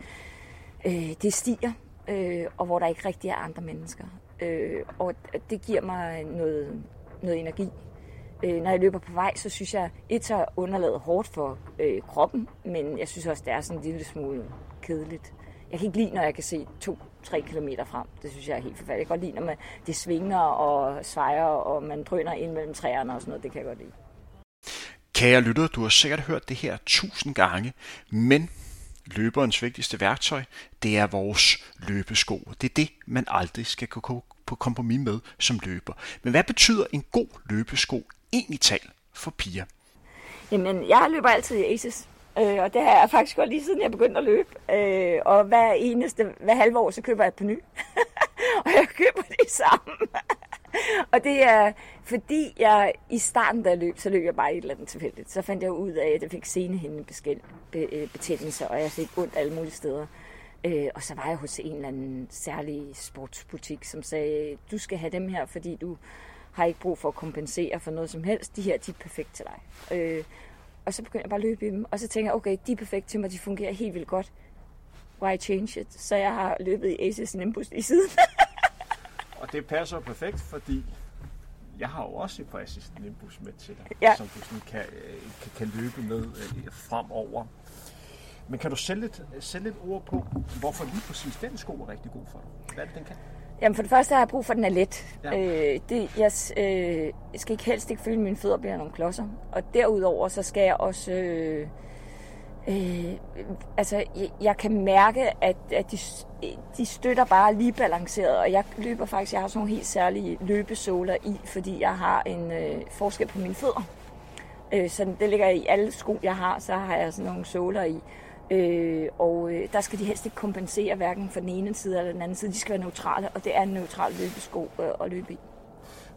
øh, det stiger, øh, og hvor der ikke rigtig er andre mennesker. Øh, og det giver mig noget, noget energi. Øh, når jeg løber på vej, så synes jeg, et så underlaget hårdt for øh, kroppen, men jeg synes også, det er sådan en lille smule kedeligt. Jeg kan ikke lide, når jeg kan se to-tre kilometer frem. Det synes jeg er helt forfærdeligt. Jeg kan godt lide, når man, det svinger og svejer, og man drøner ind mellem træerne og sådan noget. Det kan jeg godt lide. Kære lytter, du har sikkert hørt det her tusind gange, men løberens vigtigste værktøj, det er vores løbesko. Det er det, man aldrig skal gå på kompromis med som løber. Men hvad betyder en god løbesko egentlig talt for piger? Jamen, jeg løber altid i Aces. Øh, og det har jeg faktisk godt lige siden jeg begyndte at løbe. Øh, og hver eneste, hver halve år, så køber jeg et par nye. og jeg køber det samme. og det er, fordi jeg i starten, da jeg løb, så løb jeg bare et eller andet tilfældigt. Så fandt jeg ud af, at jeg fik senehindebetændelse, og jeg fik ondt alle mulige steder. Øh, og så var jeg hos en eller anden særlig sportsbutik, som sagde, du skal have dem her, fordi du har ikke brug for at kompensere for noget som helst. De her, de er perfekt til dig. Øh, og så begyndte jeg bare at løbe i dem, og så tænker jeg, okay, de er perfekt til mig, de fungerer helt vildt godt. Why change it? Så jeg har løbet i Aces Nimbus i siden. og det passer perfekt, fordi jeg har jo også et par assistant Nimbus med til dig, ja. som du sådan kan, øh, kan, kan løbe med øh, fremover. Men kan du sætte lidt, sætte lidt ord på, hvorfor lige præcis den sko er rigtig god for dig? Hvad er det, den kan? Jamen for det første har jeg brug for, at den er let. Ja. Øh, det, jeg, øh, skal ikke helst ikke føle, at mine fødder bliver nogle klodser. Og derudover så skal jeg også... Øh, øh, altså, jeg, jeg kan mærke, at, at de, de støtter bare lige balanceret, og jeg løber faktisk, jeg har sådan nogle helt særlige løbesåler i, fordi jeg har en øh, forskel på mine fødder. Øh, så det ligger i alle sko, jeg har, så har jeg sådan nogle såler i. Øh, og øh, der skal de helst ikke kompensere hverken for den ene side eller den anden side. De skal være neutrale, og det er en neutral løbesko øh, at løbe i.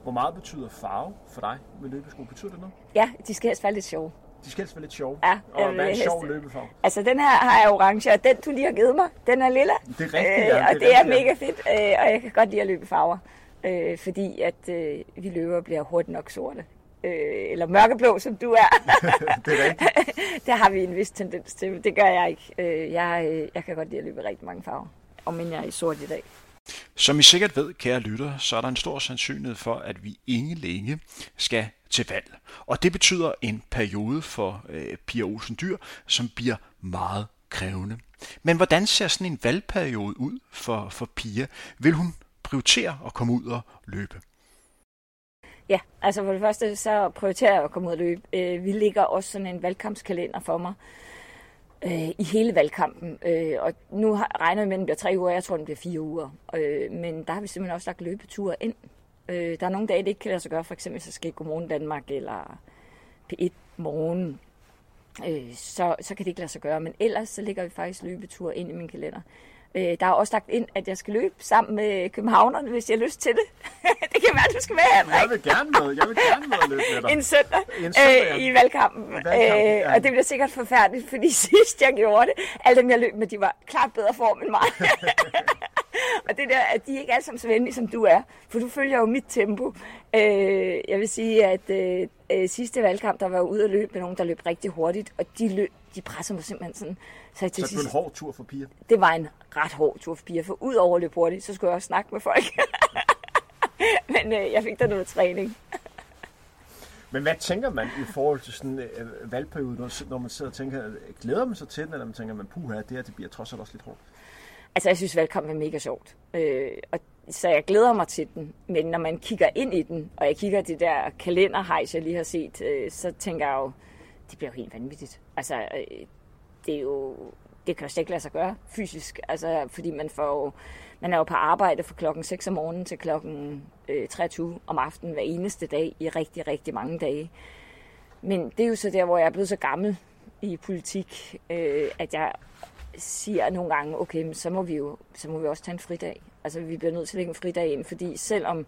Hvor meget betyder farve for dig med løbesko? Betyder det noget? Ja, de skal helst være lidt sjove. De skal helst være lidt sjove. Ja, og hvad er en sjov løbefarve? Altså, den her har jeg orange, og den, du lige har givet mig, den er lilla. Det er rigtigt, ja. Øh, og det, det er, mega fedt, øh, og jeg kan godt lide at løbe farver. Øh, fordi at øh, vi løber bliver hurtigt nok sorte. Øh, eller mørkeblå, som du er. det er rigtigt. det har vi en vis tendens til, det gør jeg ikke. Øh, jeg, øh, jeg kan godt lide at løbe rigtig mange farver, om jeg er i sort i dag. Som I sikkert ved, kære lytter, så er der en stor sandsynlighed for, at vi ingen længe skal til valg. Og det betyder en periode for øh, Pia Olsen Dyr, som bliver meget krævende. Men hvordan ser sådan en valgperiode ud for, for Pia? Vil hun prioritere at komme ud og løbe? Ja, altså for det første, så prioriterer jeg at komme ud og løbe. Øh, vi ligger også sådan en valgkampskalender for mig øh, i hele valgkampen. Øh, og nu har, regner vi med, at den bliver tre uger, jeg tror, den bliver fire uger. Øh, men der har vi simpelthen også lagt løbeture ind. Øh, der er nogle dage, det ikke kan lade sig gøre, for eksempel så skal Godmorgen Danmark eller P1 Morgen. Øh, så, så kan det ikke lade sig gøre. Men ellers så ligger vi faktisk løbeture ind i min kalender. Øh, der er også lagt ind, at jeg skal løbe sammen med københavnerne, hvis jeg har lyst til det. det kan være, du skal være, Henrik. Jeg vil gerne med. Jeg vil gerne med at løbe med dig. En søndag, En søndag, øh, i valgkampen. I valgkampen, øh, ja. og det bliver sikkert forfærdeligt, fordi sidst jeg gjorde det, alle dem jeg løb med, de var klart bedre form end mig. og det der, at de er ikke alle sammen så venlige, som du er. For du følger jo mit tempo. Øh, jeg vil sige, at øh, øh, sidste valgkamp, der var jeg ude at løbe med nogen, der løb rigtig hurtigt. Og de, løb, de pressede mig simpelthen sådan. Så, til Så det blev en hård tur for piger. det var en ret hård tur for piger. For ud over at løbe hurtigt, så skulle jeg også snakke med folk. Men øh, jeg fik da noget træning. Men hvad tænker man i forhold til sådan en øh, valgperiode, når, når man sidder og tænker, øh, glæder man sig til den, eller man tænker, man puha, det her det bliver trods alt også lidt hårdt? Altså, jeg synes, valgkamp er mega sjovt. Øh, og, så jeg glæder mig til den. Men når man kigger ind i den, og jeg kigger det der kalenderhejs, jeg lige har set, øh, så tænker jeg jo, det bliver jo helt vanvittigt. Altså, øh, det er jo... Det kan jo slet ikke lade sig gøre fysisk, altså, fordi man får jo, man er jo på arbejde fra klokken 6 om morgenen til klokken øh, 23 om aftenen hver eneste dag i rigtig, rigtig mange dage. Men det er jo så der, hvor jeg er blevet så gammel i politik, øh, at jeg siger nogle gange, okay, men så må vi jo så må vi også tage en fridag. Altså, vi bliver nødt til at lægge en fridag ind, fordi selvom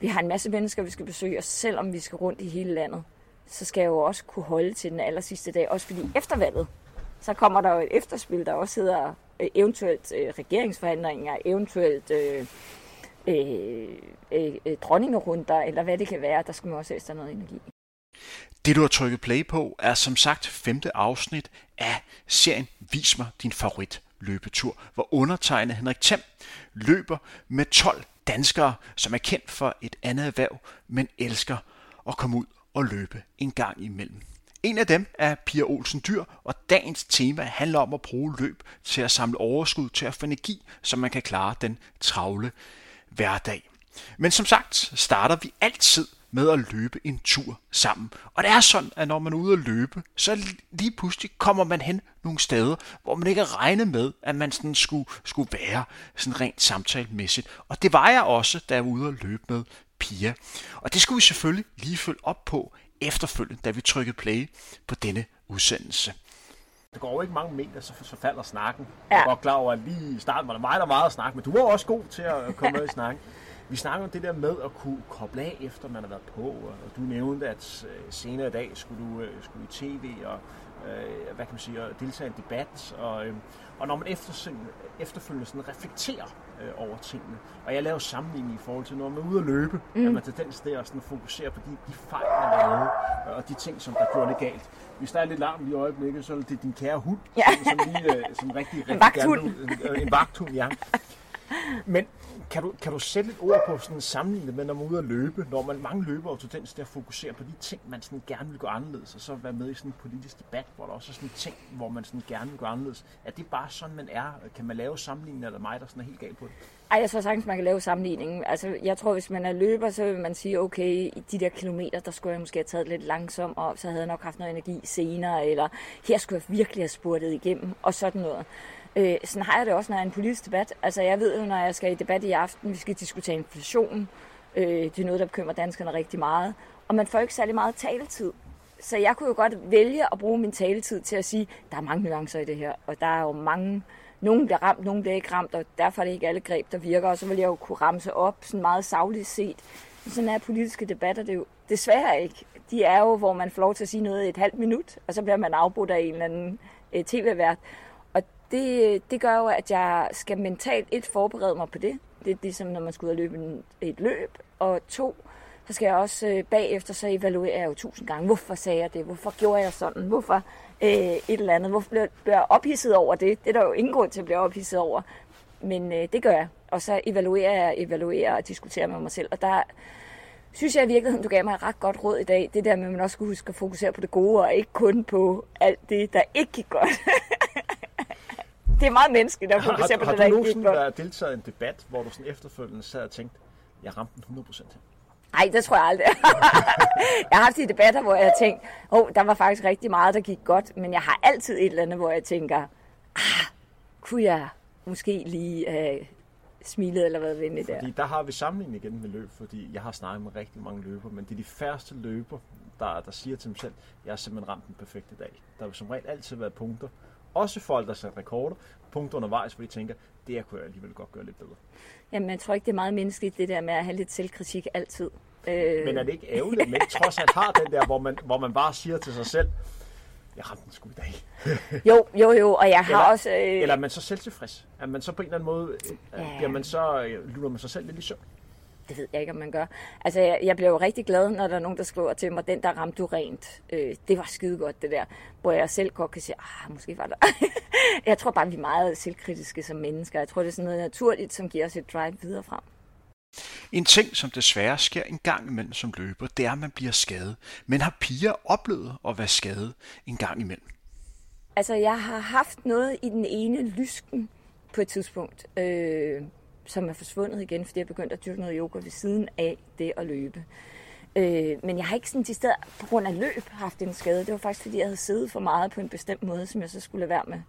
vi har en masse mennesker, vi skal besøge, og selvom vi skal rundt i hele landet, så skal jeg jo også kunne holde til den aller sidste dag. Også fordi efter valget, så kommer der jo et efterspil, der også hedder øh, eventuelt øh, regeringsforhandlinger, eventuelt øh, øh, øh, øh, dronningerunder, eller hvad det kan være. Der skal man også have noget energi. Det du har trykket play på er som sagt femte afsnit af serien Vis mig din favorit løbetur, hvor undertegnet Henrik Thiem løber med 12 danskere, som er kendt for et andet erhverv, men elsker at komme ud og løbe en gang imellem. En af dem er Pia Olsen Dyr, og dagens tema handler om at bruge løb til at samle overskud til at få energi, så man kan klare den travle hverdag. Men som sagt starter vi altid med at løbe en tur sammen. Og det er sådan, at når man er ude at løbe, så lige pludselig kommer man hen nogle steder, hvor man ikke regnet med, at man sådan skulle, skulle være sådan rent samtalemæssigt. Og det var jeg også, da jeg var ude at løbe med Pia. Og det skulle vi selvfølgelig lige følge op på efterfølgende, da vi trykkede play på denne udsendelse. Der går jo ikke mange meter, så, så falder snakken. Ja. Jeg godt klar over, at lige i starten var der meget, der meget at snakke, men du var også god til at komme med i snakken. Vi snakker om det der med at kunne koble af, efter man har været på, og du nævnte, at øh, senere i dag skulle du øh, skulle i tv og øh, hvad kan man sige, og deltage i en debat, og, øh, og når man efterfølgende, efterfølgende sådan reflekterer øh, over tingene, og jeg laver sammenligning i forhold til, når man er ude at løbe, mm. at man tendens til at sådan fokusere på de, de fejl, man lavede, øh, og de ting, som der gjorde det galt. Hvis der er lidt larm i øjeblikket, så er det din kære hund, Ja. som, som lige øh, som rigtig, rigtig vagthund. gerne en, en vagthund, ja. Men kan du, kan du sætte et ord på sådan sammenlignet med, når man er ude at løbe, når man mange løbere og tendens til at fokusere på de ting, man sådan gerne vil gå anderledes, og så være med i sådan en politisk debat, hvor der også er sådan ting, hvor man sådan gerne vil gå anderledes. Er det bare sådan, man er? Kan man lave sammenligning, eller mig, der sådan er helt galt på det? Ej, jeg tror sagtens, man kan lave sammenligningen. Altså, jeg tror, hvis man er løber, så vil man sige, okay, i de der kilometer, der skulle jeg måske have taget lidt langsomt, og så havde jeg nok haft noget energi senere, eller her skulle jeg virkelig have spurtet igennem, og sådan noget. Øh, sådan har jeg det også, når jeg er en politisk debat. Altså, jeg ved jo, når jeg skal i debat i aften, vi skal diskutere inflation. Øh, det er noget, der bekymrer danskerne rigtig meget. Og man får ikke særlig meget taletid. Så jeg kunne jo godt vælge at bruge min taletid til at sige, der er mange nuancer i det her, og der er jo mange nogen bliver ramt, nogen bliver ikke ramt, og derfor er det ikke alle greb, der virker. Og så vil jeg jo kunne ramse op sådan meget savligt set. Men sådan er politiske debatter det er jo desværre ikke. De er jo, hvor man får lov til at sige noget i et halvt minut, og så bliver man afbrudt af en eller anden øh, tv-vært. Det, det gør jo, at jeg skal mentalt et forberede mig på det. Det er ligesom, når man skal ud og løbe en, et løb. Og to, så skal jeg også øh, bagefter så evaluere jeg jo tusind gange. Hvorfor sagde jeg det? Hvorfor gjorde jeg sådan? Hvorfor øh, et eller andet? Hvorfor blev blev jeg ophidset over det? Det er der jo ingen grund til at blive ophidset over. Men øh, det gør jeg. Og så evaluerer jeg, evaluerer og diskuterer med mig selv. Og der synes jeg i virkeligheden, du gav mig et ret godt råd i dag. Det der med, at man også skal huske at fokusere på det gode, og ikke kun på alt det, der ikke gik godt. det er meget menneskeligt at Har, fokusere på har det, du der ikke gik godt. været deltaget i en debat, hvor du sådan efterfølgende sad og tænkte, jeg ramte den 100% her? Nej, det tror jeg aldrig. jeg har haft de debatter, hvor jeg har tænkt, oh, der var faktisk rigtig meget, der gik godt, men jeg har altid et eller andet, hvor jeg tænker, ah, kunne jeg måske lige øh, smilet eller været venlig der. Fordi der har vi sammenligning igen med løb, fordi jeg har snakket med rigtig mange løber, men det er de færreste løber, der, der siger til dem selv, jeg har simpelthen ramt den perfekte dag. Der vil som regel altid være punkter, også folk, der sætter rekorder, punkter undervejs, hvor de tænker, det her kunne jeg alligevel godt gøre lidt bedre. Jamen, jeg tror ikke, det er meget menneskeligt, det der med at have lidt selvkritik altid. Øh... Men er det ikke ærgerligt, at man trods alt har den der, hvor man, hvor man bare siger til sig selv, jeg ramte den sgu i dag. jo, jo, jo, og jeg har eller, også... Øh... Eller er man så selvtilfreds? Er man så på en eller anden måde, øh, ja. man så, øh, lurer man sig selv lidt i søvn? Det ved jeg ikke, om man gør. Altså, jeg, jeg bliver jo rigtig glad, når der er nogen, der skriver til mig, den der ramte du rent. Øh, det var skide godt, det der. Hvor jeg selv godt kan sige, ah, måske var der. jeg tror bare, vi er meget selvkritiske som mennesker. Jeg tror, det er sådan noget naturligt, som giver os et drive videre frem. En ting, som desværre sker en gang imellem som løber, det er, at man bliver skadet. Men har piger oplevet at være skadet en gang imellem? Altså, jeg har haft noget i den ene lysken på et tidspunkt, øh, som er forsvundet igen, fordi jeg begyndte at dyrke noget yoga ved siden af det at løbe. Øh, men jeg har ikke sådan de steder på grund af løb haft en skade. Det var faktisk, fordi jeg havde siddet for meget på en bestemt måde, som jeg så skulle lade være med.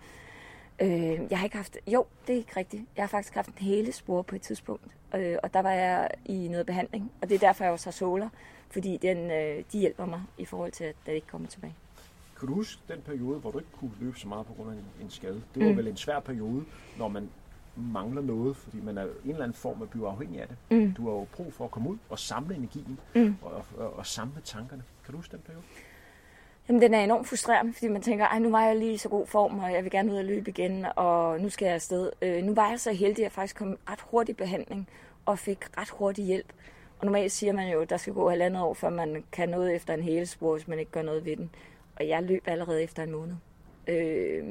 Øh, jeg har ikke haft... Jo, det er ikke rigtigt. Jeg har faktisk haft en hele spor på et tidspunkt. Øh, og der var jeg i noget behandling. Og det er derfor, jeg også har soler. Fordi den, øh, de hjælper mig i forhold til, at det ikke kommer tilbage. Kan du huske den periode, hvor du ikke kunne løbe så meget på grund af en, en skade? Det var mm. vel en svær periode, når man mangler noget, fordi man er en eller anden form at blive afhængig af det. Mm. Du har jo brug for at komme ud og samle energien mm. og, og, og samle tankerne. Kan du huske den periode? Jamen, den er enormt frustrerende, fordi man tænker, nu var jeg lige i så god form, og jeg vil gerne ud og løbe igen, og nu skal jeg afsted. Øh, nu var jeg så heldig, at jeg faktisk kom ret hurtig behandling, og fik ret hurtig hjælp. Og normalt siger man jo, at der skal gå halvandet år, før man kan noget efter en hele spor, hvis man ikke gør noget ved den. Og jeg løb allerede efter en måned. Øh,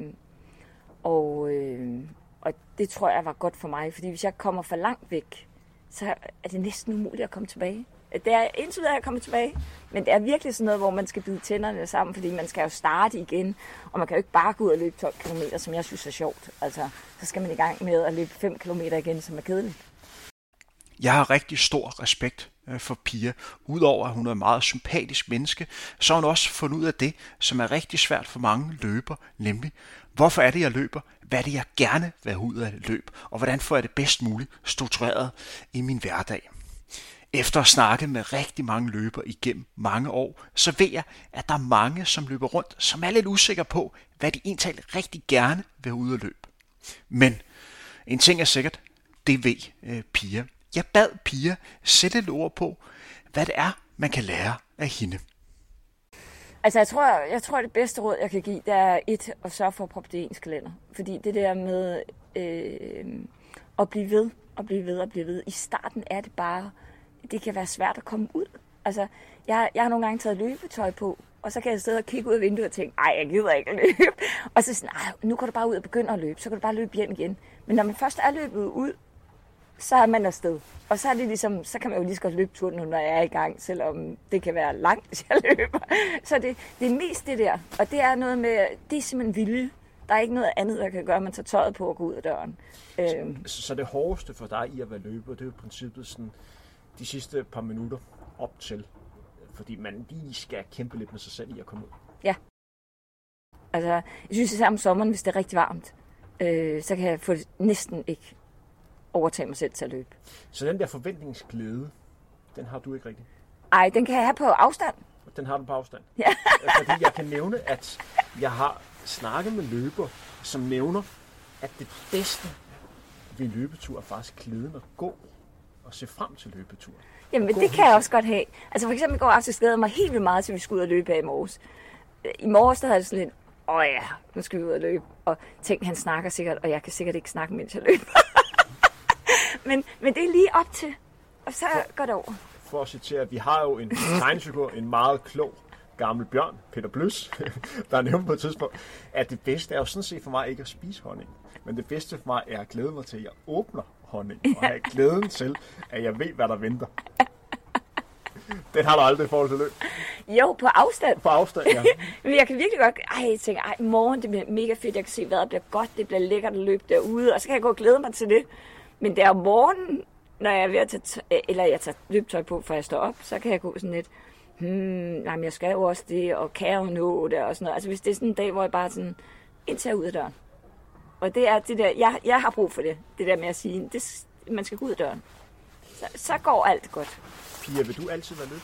og, øh, og det tror jeg var godt for mig, fordi hvis jeg kommer for langt væk, så er det næsten umuligt at komme tilbage. Det er indtil videre, jeg kommer tilbage. Men det er virkelig sådan noget, hvor man skal bide tænderne sammen, fordi man skal jo starte igen. Og man kan jo ikke bare gå ud og løbe 12 km, som jeg synes er sjovt. Altså, så skal man i gang med at løbe 5 km igen, som er kedeligt. Jeg har rigtig stor respekt Øh, for Pia. Udover at hun er et meget sympatisk menneske, så har hun også fundet ud af det, som er rigtig svært for mange løber, nemlig hvorfor er det, jeg løber? Hvad er det, jeg gerne vil have ud af løb? Og hvordan får jeg det bedst muligt struktureret i min hverdag? Efter at snakke med rigtig mange løber igennem mange år, så ved jeg, at der er mange, som løber rundt, som er lidt usikre på, hvad de egentlig rigtig gerne vil ud og løbe. Men en ting er sikkert, det ved øh, Pia. Jeg bad Pia sætte et ord på, hvad det er, man kan lære af hende. Altså, jeg tror, jeg tror, det bedste råd, jeg kan give, det er et, at sørge for at proppe det i ens kalender. Fordi det der med øh, at blive ved, og blive ved, og blive ved. I starten er det bare det kan være svært at komme ud. Altså, jeg, jeg har nogle gange taget løbetøj på, og så kan jeg sidde og kigge ud af vinduet og tænke, nej, jeg gider ikke løbe. Og så sådan, nu går du bare ud og begynder at løbe, så kan du bare løbe hjem igen. Men når man først er løbet ud, så er man afsted. Og så er det ligesom, så kan man jo lige så godt løbe turen, når jeg er i gang, selvom det kan være langt, hvis jeg løber. Så det, det er mest det der. Og det er noget med, det er simpelthen vilje. Der er ikke noget andet, der kan gøre, at man tager tøjet på og går ud af døren. Så, øhm. så det hårdeste for dig i at være løber, det er jo i princippet sådan, de sidste par minutter op til. Fordi man lige skal kæmpe lidt med sig selv i at komme ud. Ja. Altså, jeg synes især om sommeren, hvis det er rigtig varmt, øh, så kan jeg få næsten ikke overtage mig selv til at løbe. Så den der forventningsglæde, den har du ikke rigtig? Nej, den kan jeg have på afstand. Den har du på afstand? Ja. Fordi jeg kan nævne, at jeg har snakket med løber, som nævner, at det bedste ved en løbetur er faktisk glæden at gå at se frem til løbeturen? Jamen, det kan jeg også godt have. Altså for eksempel i går aftes glæder mig helt vildt meget til, vi skulle ud og løbe af i morges. I morges der havde jeg sådan lidt, åh ja, nu skal vi ud og løbe. Og tænk, han snakker sikkert, og jeg kan sikkert ikke snakke, mens jeg løber. Men, men det er lige op til, og så for, går det over. For at citere, vi har jo en tegnefigur, en meget klog gammel bjørn, Peter Bløs, der er nævnt på et tidspunkt, at det bedste er jo sådan set for mig ikke at spise honning. Men det bedste for mig er at glæde mig til, at jeg åbner honning, og have glæden til, at jeg ved, hvad der venter. Den har du aldrig i forhold til løb. Jo, på afstand. På afstand, ja. Men jeg kan virkelig godt, ej, jeg tænker, ej, morgen, det bliver mega fedt, jeg kan se, hvad der bliver godt, det bliver lækkert at løbe derude, og så kan jeg gå og glæde mig til det. Men det er om morgenen, når jeg er ved at tage, t- eller jeg tager løbetøj på, før jeg står op, så kan jeg gå sådan lidt, hmm, nej, men jeg skal jo også det, og kan jeg jo nå det, og sådan noget. Altså hvis det er sådan en dag, hvor jeg bare sådan, indtil jeg er ud af døren. Og det er det der, jeg, jeg har brug for det, det der med at sige, det, man skal gå ud af døren. Så, så går alt godt. Pia, vil du altid være løb?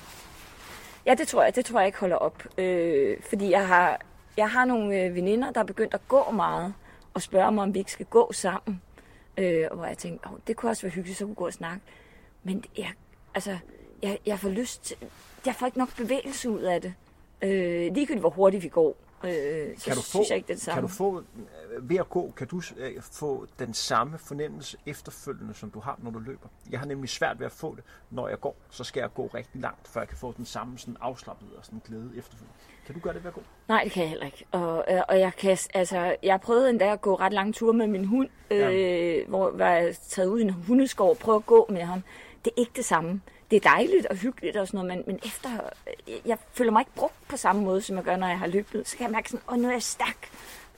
Ja, det tror jeg, det tror jeg ikke holder op. Øh, fordi jeg har, jeg har nogle øh, veninder, der er begyndt at gå meget, og spørger mig, om vi ikke skal gå sammen. Øh, hvor jeg tænkte, oh, det kunne også være hyggeligt, så kunne gå og snakke. Men jeg, altså, jeg, jeg får lyst til, jeg får ikke nok bevægelse ud af det. Øh, ligegyldigt hvor hurtigt vi går, øh, så Kan du få, synes jeg ikke det samme. kan du få, øh, ved at gå, kan du øh, få den samme fornemmelse efterfølgende, som du har, når du løber? Jeg har nemlig svært ved at få det, når jeg går. Så skal jeg gå rigtig langt, før jeg kan få den samme sådan afslappet og sådan glæde efterfølgende. Kan du gøre det ved at gå? Nej, det kan jeg heller ikke. Og, øh, og jeg kan, altså, jeg prøvede endda at gå ret lange ture med min hund, øh, hvor hvor jeg taget ud i en hundeskov og prøvede at gå med ham. Det er ikke det samme. Det er dejligt og hyggeligt og sådan noget, men, men efter, jeg, jeg føler mig ikke brugt på samme måde, som jeg gør, når jeg har løbet. Så kan jeg mærke sådan, åh, nu er jeg stærk.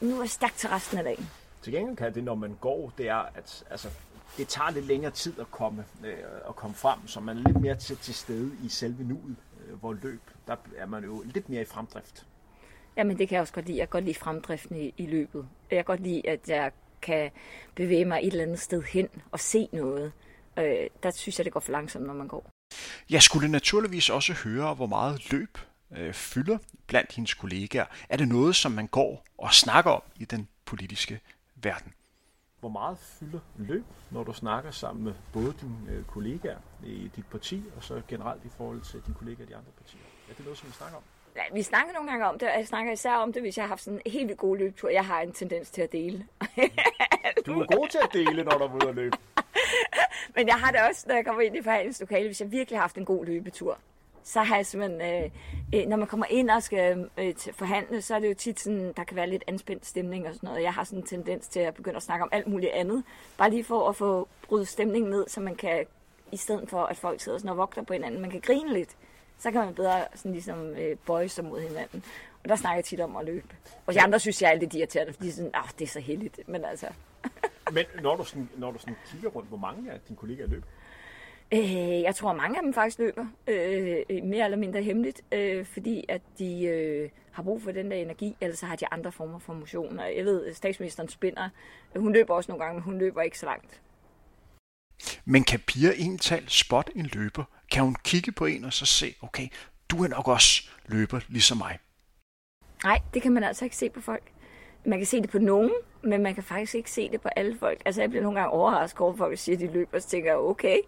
Nu er jeg stærk til resten af dagen. Til gengæld kan det, når man går, det er, at altså, det tager lidt længere tid at komme, øh, at komme frem, så man er lidt mere til, til stede i selve nuet, øh, hvor løb, der er man jo lidt mere i fremdrift. Jamen, det kan jeg også godt lide. Jeg kan godt lide fremdriften i, i løbet. Jeg kan godt lide, at jeg kan bevæge mig et eller andet sted hen og se noget. Øh, der synes jeg, det går for langsomt, når man går. Jeg skulle naturligvis også høre, hvor meget løb øh, fylder blandt hendes kollegaer. Er det noget, som man går og snakker om i den politiske verden? Hvor meget fylder løb, når du snakker sammen med både dine øh, kollegaer i dit parti, og så generelt i forhold til dine kollegaer i de andre partier? Er det noget, som vi snakker om? Ja, vi snakker nogle gange om det, og jeg snakker især om det, hvis jeg har haft sådan en helt vildt god løbetur. Jeg har en tendens til at dele. Du er god til at dele, når du er ude at løbe. Men jeg har det også, når jeg kommer ind i forhandlingslokale, hvis jeg virkelig har haft en god løbetur. Så har jeg simpelthen, øh, øh, når man kommer ind og skal øh, forhandle, så er det jo tit sådan, der kan være lidt anspændt stemning og sådan noget. Jeg har sådan en tendens til at begynde at snakke om alt muligt andet. Bare lige for at få brudt stemningen ned, så man kan, i stedet for at folk sidder sådan og vogter på hinanden, man kan grine lidt. Så kan man bedre sådan ligesom øh, bøje sig mod hinanden. Og der snakker jeg tit om at løbe. Og de andre synes, jeg er lidt irriterende, fordi er sådan, ah, det er så heldigt. Men altså, Men når du, sådan, når du sådan kigger rundt, hvor mange af dine kollegaer løber? Øh, jeg tror, mange af dem faktisk løber, øh, mere eller mindre hemmeligt, øh, fordi at de øh, har brug for den der energi, ellers så har de andre former for motion. Og jeg ved, at statsministeren spinder. Hun løber også nogle gange, men hun løber ikke så langt. Men kan Pia ental spot en løber? Kan hun kigge på en og så se, okay, du er nok også løber ligesom mig? Nej, det kan man altså ikke se på folk. Man kan se det på nogen, men man kan faktisk ikke se det på alle folk. Altså, jeg bliver nogle gange overrasket over, at folk siger, at de løber, og så tænker jeg, okay,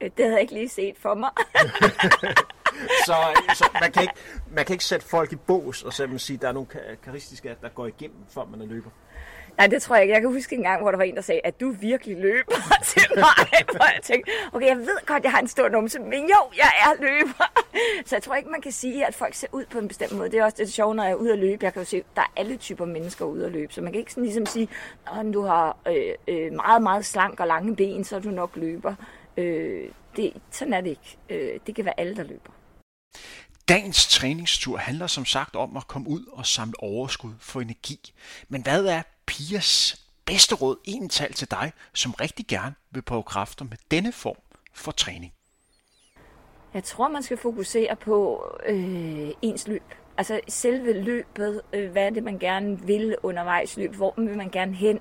øh, det havde jeg ikke lige set for mig. Så, så man, kan ikke, man kan ikke sætte folk i bås og simpelthen sige, at der er nogle karakteristiske, der går igennem, før man er løber. Nej, det tror jeg ikke. Jeg kan huske en gang, hvor der var en, der sagde, at du virkelig løber til mig. Hvor jeg tænkte, okay, jeg ved godt, jeg har en stor numse, men jo, jeg er løber. Så jeg tror ikke, man kan sige, at folk ser ud på en bestemt måde. Det er også det sjove, når jeg er ude at løbe. Jeg kan jo se, at der er alle typer mennesker ude at løbe. Så man kan ikke sådan ligesom sige, at du har øh, øh, meget, meget slank og lange ben, så er du nok løber. Øh, det, sådan er det ikke. Øh, det kan være alle, der løber. Dagens træningstur handler som sagt om at komme ud og samle overskud for energi. Men hvad er Pias bedste råd ental til dig, som rigtig gerne vil prøve kræfter med denne form for træning? Jeg tror, man skal fokusere på øh, ens løb. Altså selve løbet, øh, hvad er det, man gerne vil undervejs løb, hvor vil man gerne hen.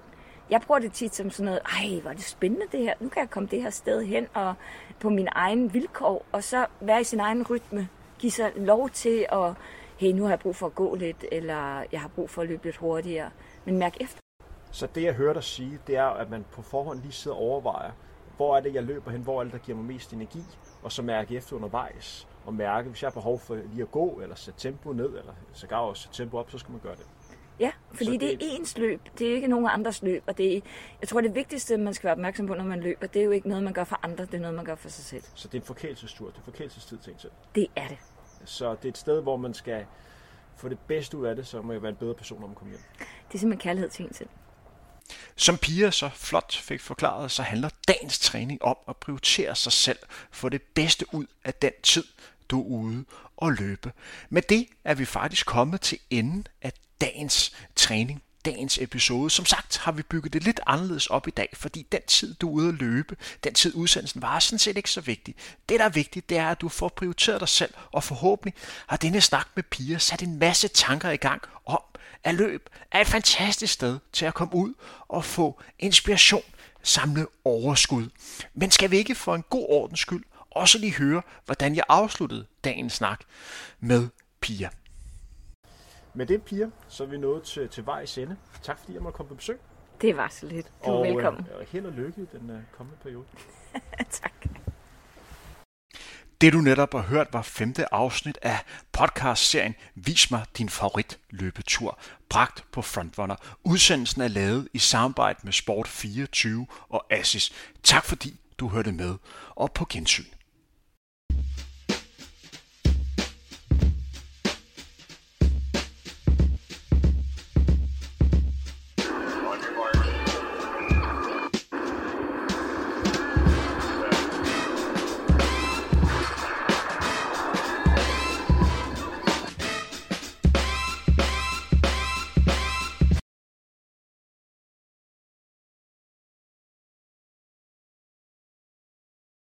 Jeg bruger det tit som sådan noget, ej, hvor er det spændende det her, nu kan jeg komme det her sted hen og på min egen vilkår, og så være i sin egen rytme. Give sig lov til at, hey, nu har jeg brug for at gå lidt, eller jeg har brug for at løbe lidt hurtigere. Men mærk efter. Så det, jeg hører dig sige, det er, at man på forhånd lige sidder og overvejer, hvor er det, jeg løber hen, hvor er det, der giver mig mest energi, og så mærke efter undervejs, og mærke, hvis jeg har behov for lige at gå, eller sætte tempo ned, eller så gav også sætte tempo op, så skal man gøre det. Ja, fordi Så det er ens løb. Det er ikke nogen andres løb. Og det er, jeg tror, det vigtigste, man skal være opmærksom på, når man løber, det er jo ikke noget, man gør for andre. Det er noget, man gør for sig selv. Så det er en forkælelsestur, det er forkælelsestid til en selv. Det er det. Så det er et sted, hvor man skal få det bedste ud af det, så må jeg være en bedre person, når man kommer hjem. Det er simpelthen kærlighed til en selv. Som Pia så flot fik forklaret, så handler dagens træning om at prioritere sig selv for det bedste ud af den tid, du er ude og løbe. Med det er vi faktisk kommet til enden af dagens træning dagens episode. Som sagt har vi bygget det lidt anderledes op i dag, fordi den tid, du er ude at løbe, den tid udsendelsen var, sådan set ikke så vigtig. Det, der er vigtigt, det er, at du får prioriteret dig selv, og forhåbentlig har denne snak med piger sat en masse tanker i gang om, at løb er et fantastisk sted til at komme ud og få inspiration, samle overskud. Men skal vi ikke for en god ordens skyld også lige høre, hvordan jeg afsluttede dagens snak med piger? Med det, Pia, så er vi nået til, til vejs ende. Tak fordi jeg måtte komme på besøg. Det var så lidt. Du er og, velkommen. Øh, og held og lykke i den uh, kommende periode. tak. Det du netop har hørt var femte afsnit af podcastserien Vis mig din favorit løbetur, bragt på Frontrunner. Udsendelsen er lavet i samarbejde med Sport24 og Assis. Tak fordi du hørte med, og på gensyn.